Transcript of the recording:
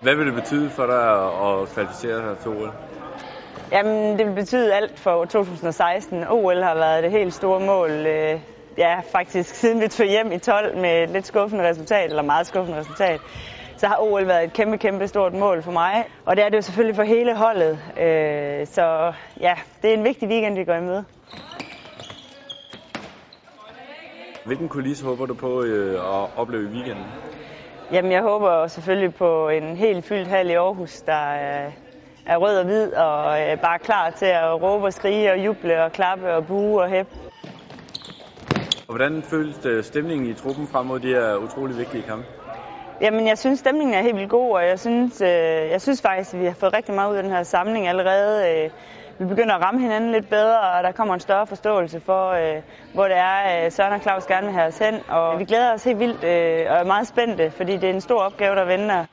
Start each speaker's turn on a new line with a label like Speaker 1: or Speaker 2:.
Speaker 1: Hvad vil det betyde for dig at kvalificere dig til OL?
Speaker 2: Jamen, det vil betyde alt for 2016. OL har været det helt store mål. Øh, ja, faktisk siden vi tog hjem i 12 med et lidt skuffende resultat, eller meget skuffende resultat, så har OL været et kæmpe, kæmpe stort mål for mig. Og det er det jo selvfølgelig for hele holdet. Øh, så ja, det er en vigtig weekend, vi går i møde.
Speaker 1: Hvilken kulisse håber du på øh, at opleve i weekenden?
Speaker 2: Jamen, jeg håber selvfølgelig på en helt fyldt hal i Aarhus, der er, er rød og hvid og er bare klar til at råbe og skrige og juble og klappe og bue og hæppe.
Speaker 1: Og hvordan føles øh, stemningen i truppen frem mod de her utrolig vigtige kampe?
Speaker 2: Jamen, jeg synes, stemningen er helt vildt god, og jeg synes, øh, jeg synes faktisk, at vi har fået rigtig meget ud af den her samling allerede. Øh, vi begynder at ramme hinanden lidt bedre, og der kommer en større forståelse for, øh, hvor det er, øh, Søren og Claus gerne vil have os hen. Og vi glæder os helt vildt øh, og er meget spændte, fordi det er en stor opgave, der venter.